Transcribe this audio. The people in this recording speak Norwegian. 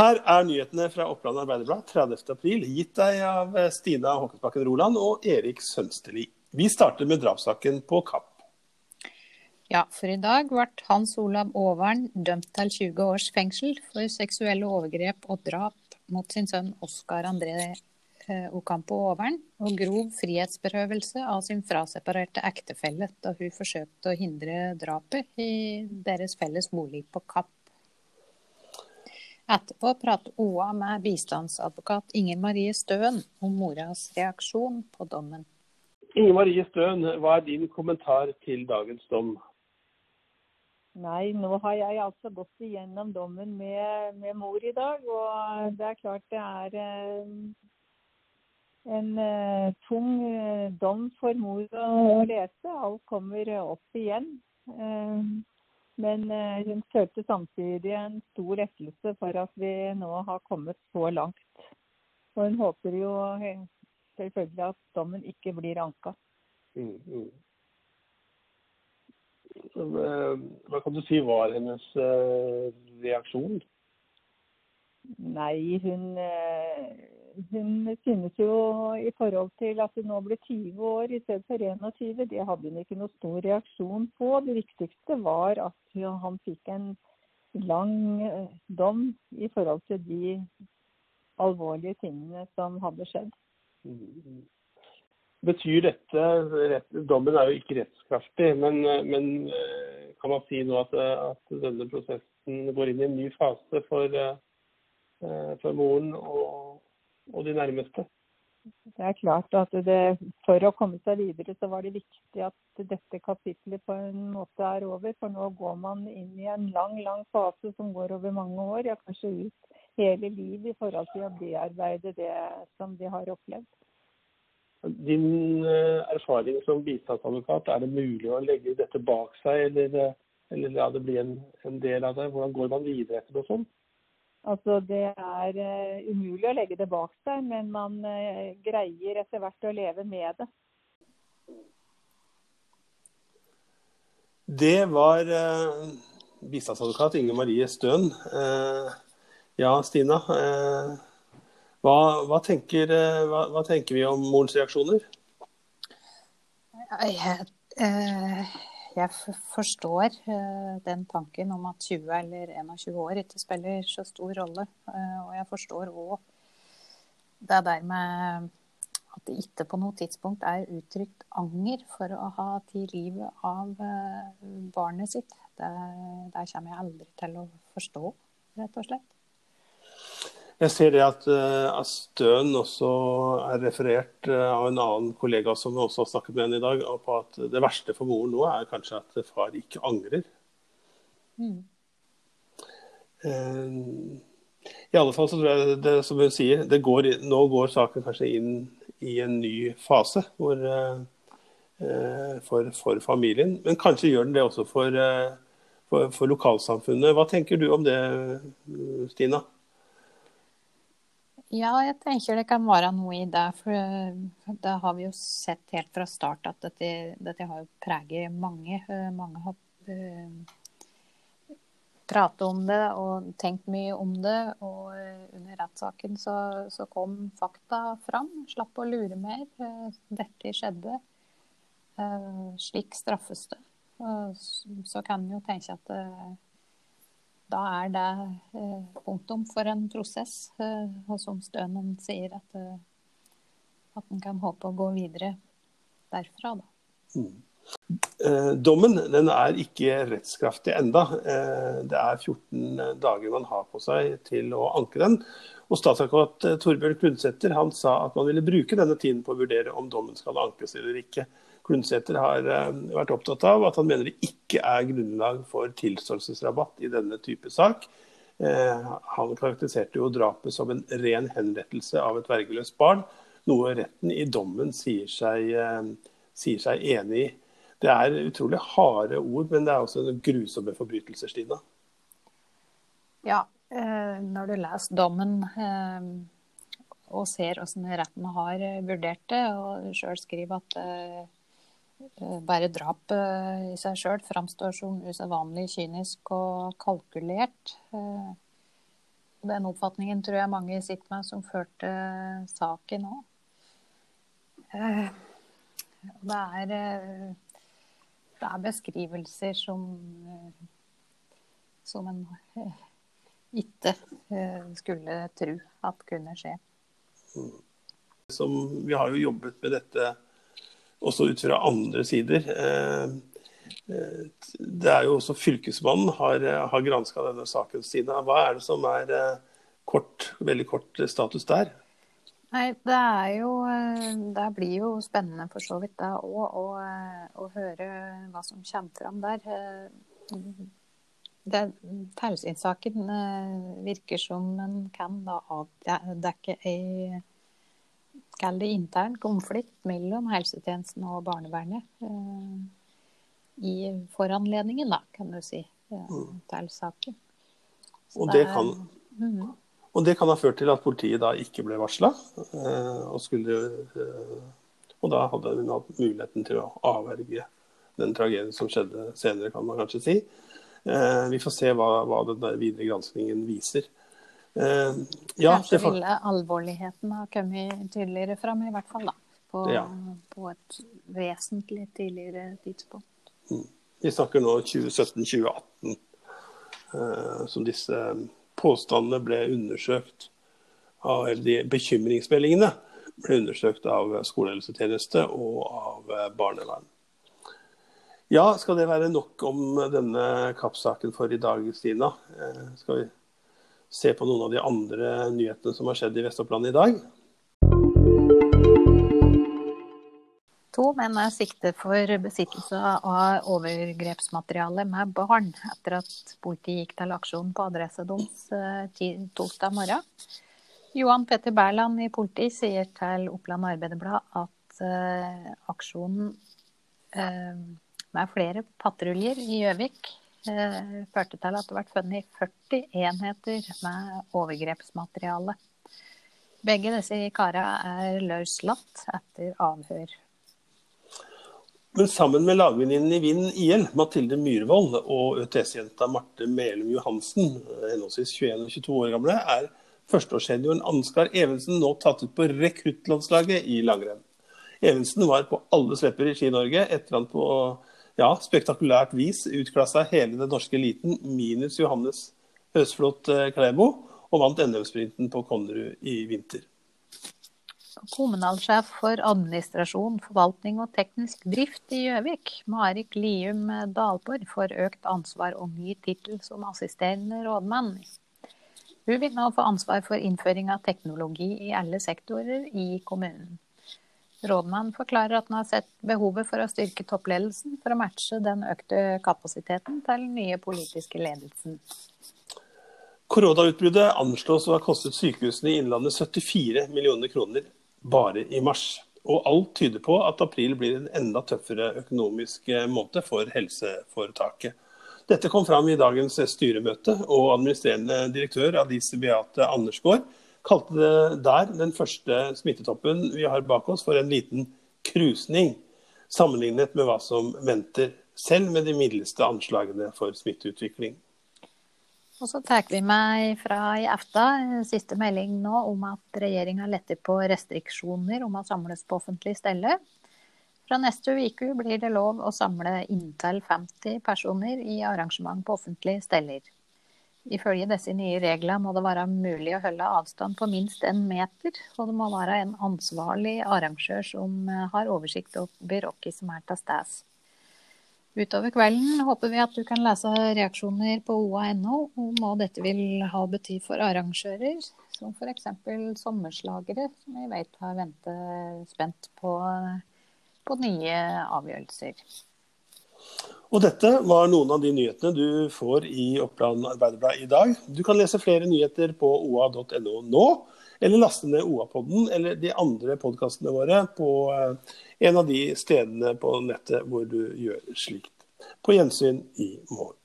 Her er nyhetene fra Oppland Arbeiderblad 30.4, gitt deg av Stina Håkonsbakken Roland og Erik Sønsteli. Vi starter med drapssaken på Kapp. Ja, for i dag ble Hans Olav Aavern dømt til 20 års fengsel for seksuelle overgrep og drap mot sin sønn Oskar André Okampo Ocampo Aavern og grov frihetsberøvelse av sin fraseparerte ektefelle da hun forsøkte å hindre drapet i deres felles bolig på Kapp. Etterpå prater OA med bistandsadvokat Inger Marie Støen om moras reaksjon på dommen. Inger Marie Støen, hva er din kommentar til dagens dom? Nei, nå har jeg altså gått igjennom dommen med, med mor i dag. Og det er klart det er eh, en uh, tung uh, dom for mor å, å, lese. Alt kommer opp igjen. Men hun følte samtidig en stor lettelse for at vi nå har kommet så langt. Og hun håper jo selvfølgelig at dommen ikke blir anka. Mm, mm. Eh, hva kan du si var hennes uh, reaksjon? Nei, hun, hun synes jo i forhold til at hun nå ble 20 år i stedet for 21, det hadde hun ikke noe stor reaksjon på. Det viktigste var at han fikk en lang dom i forhold til de alvorlige tingene som hadde skjedd. Betyr dette Dommen er jo ikke rettskraftig, men, men eh, kan man si nå at, at, denne prosessen går inn i en ny fase for, eh, for moren og, og, de nærmeste? Det er klart at det, For å komme seg videre så var det viktig at dette kapitlet på en måte er over. For nå går man inn i en lang lang fase som går over mange år, ja kanskje ut hele livet i forhold til å bearbeide det som de har opplevd. Din eh, erfaring som bistandsadvokat, er det mulig å legge dette bak seg, eller, eh, eller la det bli en, en, del av det? Hvordan går man videre etter det sånn? Altså, Det er uh, umulig å legge det bak seg, men man uh, greier etter hvert å leve med det. Det var uh, bistandsadvokat Inge Marie Støen. ja, Stina. Hva, hva, tenker, eh, hva, hva, tenker, vi om morens reaksjoner? Jeg, eh, jeg forstår eh, den tanken om at 20 eller 21 år ikke spiller så stor rolle. Og jeg forstår òg det der med at det ikke på noe tidspunkt er uttrykt anger for å ha tatt livet av barnet sitt. Det, det kommer jeg aldri til å forstå, rett og slett. Jeg ser det at, eh, at Støen også er referert eh, av en annen kollega som vi også har snakket med henne i dag, på at det verste for moren nå er kanskje at far ikke angrer. Mm. Eh, I alle fall så tror jeg det som hun sier, går, nå går saken kanskje inn i en ny fase hvor, for, for, familien. Men kanskje gjør den det også for, for, for lokalsamfunnet. Hva tenker du om det, Stina? Ja, jeg tenker det kan være noe i det. For eh, det har vi jo sett helt fra start at dette, dette har jo preget mange. Eh, mange har uh, pratet om det og tenkt mye om det. Og under rettssaken så, så, kom fakta fram. Slapp å lure mer. Dette skjedde. Slik straffes det. Så kan en jo tenke at da er det eh, punktum for en prosess. Eh, og som Stønen sier, at, eh, at en kan håpe å gå videre derfra. Da. Mm. Dommen den er ikke rettskraftig enda. Det er 14 dager man har på seg til å anke den. Og Statsadvokat Torbjørn Klundsæter sa at man ville bruke denne tiden på å vurdere om dommen skal ankes eller ikke. Klundsæter har eh, vært opptatt av at han mener det ikke er grunnlag for tilståelsesrabatt i denne type sak. Eh, han karakteriserte jo drapet som en ren henrettelse av et vergeløst barn, noe retten i dommen sier seg, eh, sier seg enig i. Det er utrolig harde ord, men det er også grusomme forbrytelser, Stina. Ja, når du leser dommen og ser hvordan retten har vurdert det, og sjøl skriver at bare drap eh, i seg sjøl framstår som usedvanlig kynisk og kalkulert. Eh, Den oppfatningen tror jeg mange sitter med som førte saken òg. Det er, det er beskrivelser som, som en ikke skulle tro at kunne skje. Som, vi har jo jobbet med dette også ut fra andre sider. Det er jo også Fylkesmannen har, har granska denne saken siden. Hva er det som er kort, veldig kort status der? Nei, det er jo Det blir jo spennende for så vidt da òg å, å, høre hva som kommer fram der. Taushetssaken virker som en kan da avdekke ei kall det intern konflikt mellom helsetjenesten og barnevernet i foranledningen, da, kan du si, til saken. Og det, kan, mm. og det kan ha ført til at politiet da ikke ble varsla. Og, og, da hadde hun hatt muligheten til å avverge den tragedien som skjedde senere, kan man kanskje si. Vi får se hva, hva den videre granskningen viser. Ja, Kanskje får... ville alvorligheten ha kommet tydeligere fram, i hvert fall. da. På, ja. på et vesentlig tidligere tidspunkt. Mm. Vi snakker nå 2017-2018, eh, som disse påstandene ble undersøkt av, eller de bekymringsmeldingene ble undersøkt av skolehelsetjeneste og av eh, barnevern. Ja, skal det være nok om denne Kapp-saken for i dag, Stina? Eh, skal vi se på noen av de andre nyhetene som har skjedd i Vest-Oppland i dag? To menn er siktet for besittelse av overgrepsmateriale med barn etter at politiet gikk til aksjon på adressa deres eh, torsdag morgen. Johan Petter Berland i politiet sier til Oppland Arbeiderblad at uh, aksjonen uh, med flere patruljer i Gjøvik førte til at det ble funnet 40 enheter med overgrepsmateriale. Begge disse karene er løslatt etter avhør. Men sammen med lagvenninnen i Vind IL, Mathilde Myhrvold, og ØTS-jenta Marte Melum Johansen, henholdsvis 21 og 22 år gamle, er førsteårssenioren Ansgar Evensen nå tatt ut på rekruttlandslaget i langrenn. Evensen var på alle slepper i Ski-Norge etter han på ja, spektakulært vis utklassa hele den norske eliten minus Johannes Høsflot eh, Klæbo, og vant NM-sprinten på Konnerud i vinter. Kommunalsjef for administrasjon, forvaltning og teknisk drift i Gjøvik, Marik Lium Dalborg, får økt ansvar og ny tittel som assisterende rådmann. Hun vil nå få ansvar for innføring av teknologi i alle sektorer i kommunen. Rådmannen forklarer at han har sett behovet for å styrke toppledelsen for å matche den økte kapasiteten til den nye politiske ledelsen. Koronautbruddet anslås å ha kostet sykehusene i Innlandet 74 millioner kroner bare i mars. Og alt tyder på at april blir en enda tøffere økonomisk eh, måned for helseforetaket. Dette kom fram i dagens styremøte, og administrerende direktør Alice Beate Andersgaard kalte det der den første smittetoppen vi har bak oss, for en liten krusning, sammenlignet med hva som venter, selv med de mildeste anslagene for smitteutvikling. Og så tar vi meg fra i aften siste melding nå om at regjeringa letter på restriksjoner om å samles på offentlig stelle. Fra neste uke blir det lov å samle inntil 50 personer i arrangement på offentlige steller. Ifølge disse nye reglene må det være mulig å holde avstand på minst en meter, og det må være en ansvarlig arrangør som har oversikt over hvem som er til stede. Utover kvelden håper vi at du kan lese reaksjoner på oa.no om hva dette vil ha bety for arrangører, som f.eks. sommerslagere, som vi vet har ventet spent på, på nye avgjørelser. Og dette var noen av de nyhetene du får i Oppland Arbeiderblad i dag. Du kan lese flere nyheter på oa.no nå, eller laste ned OA-podden eller de andre podkastene våre på eh, en av de stedene på nettet hvor du gjør slikt. På gjensyn i morgen.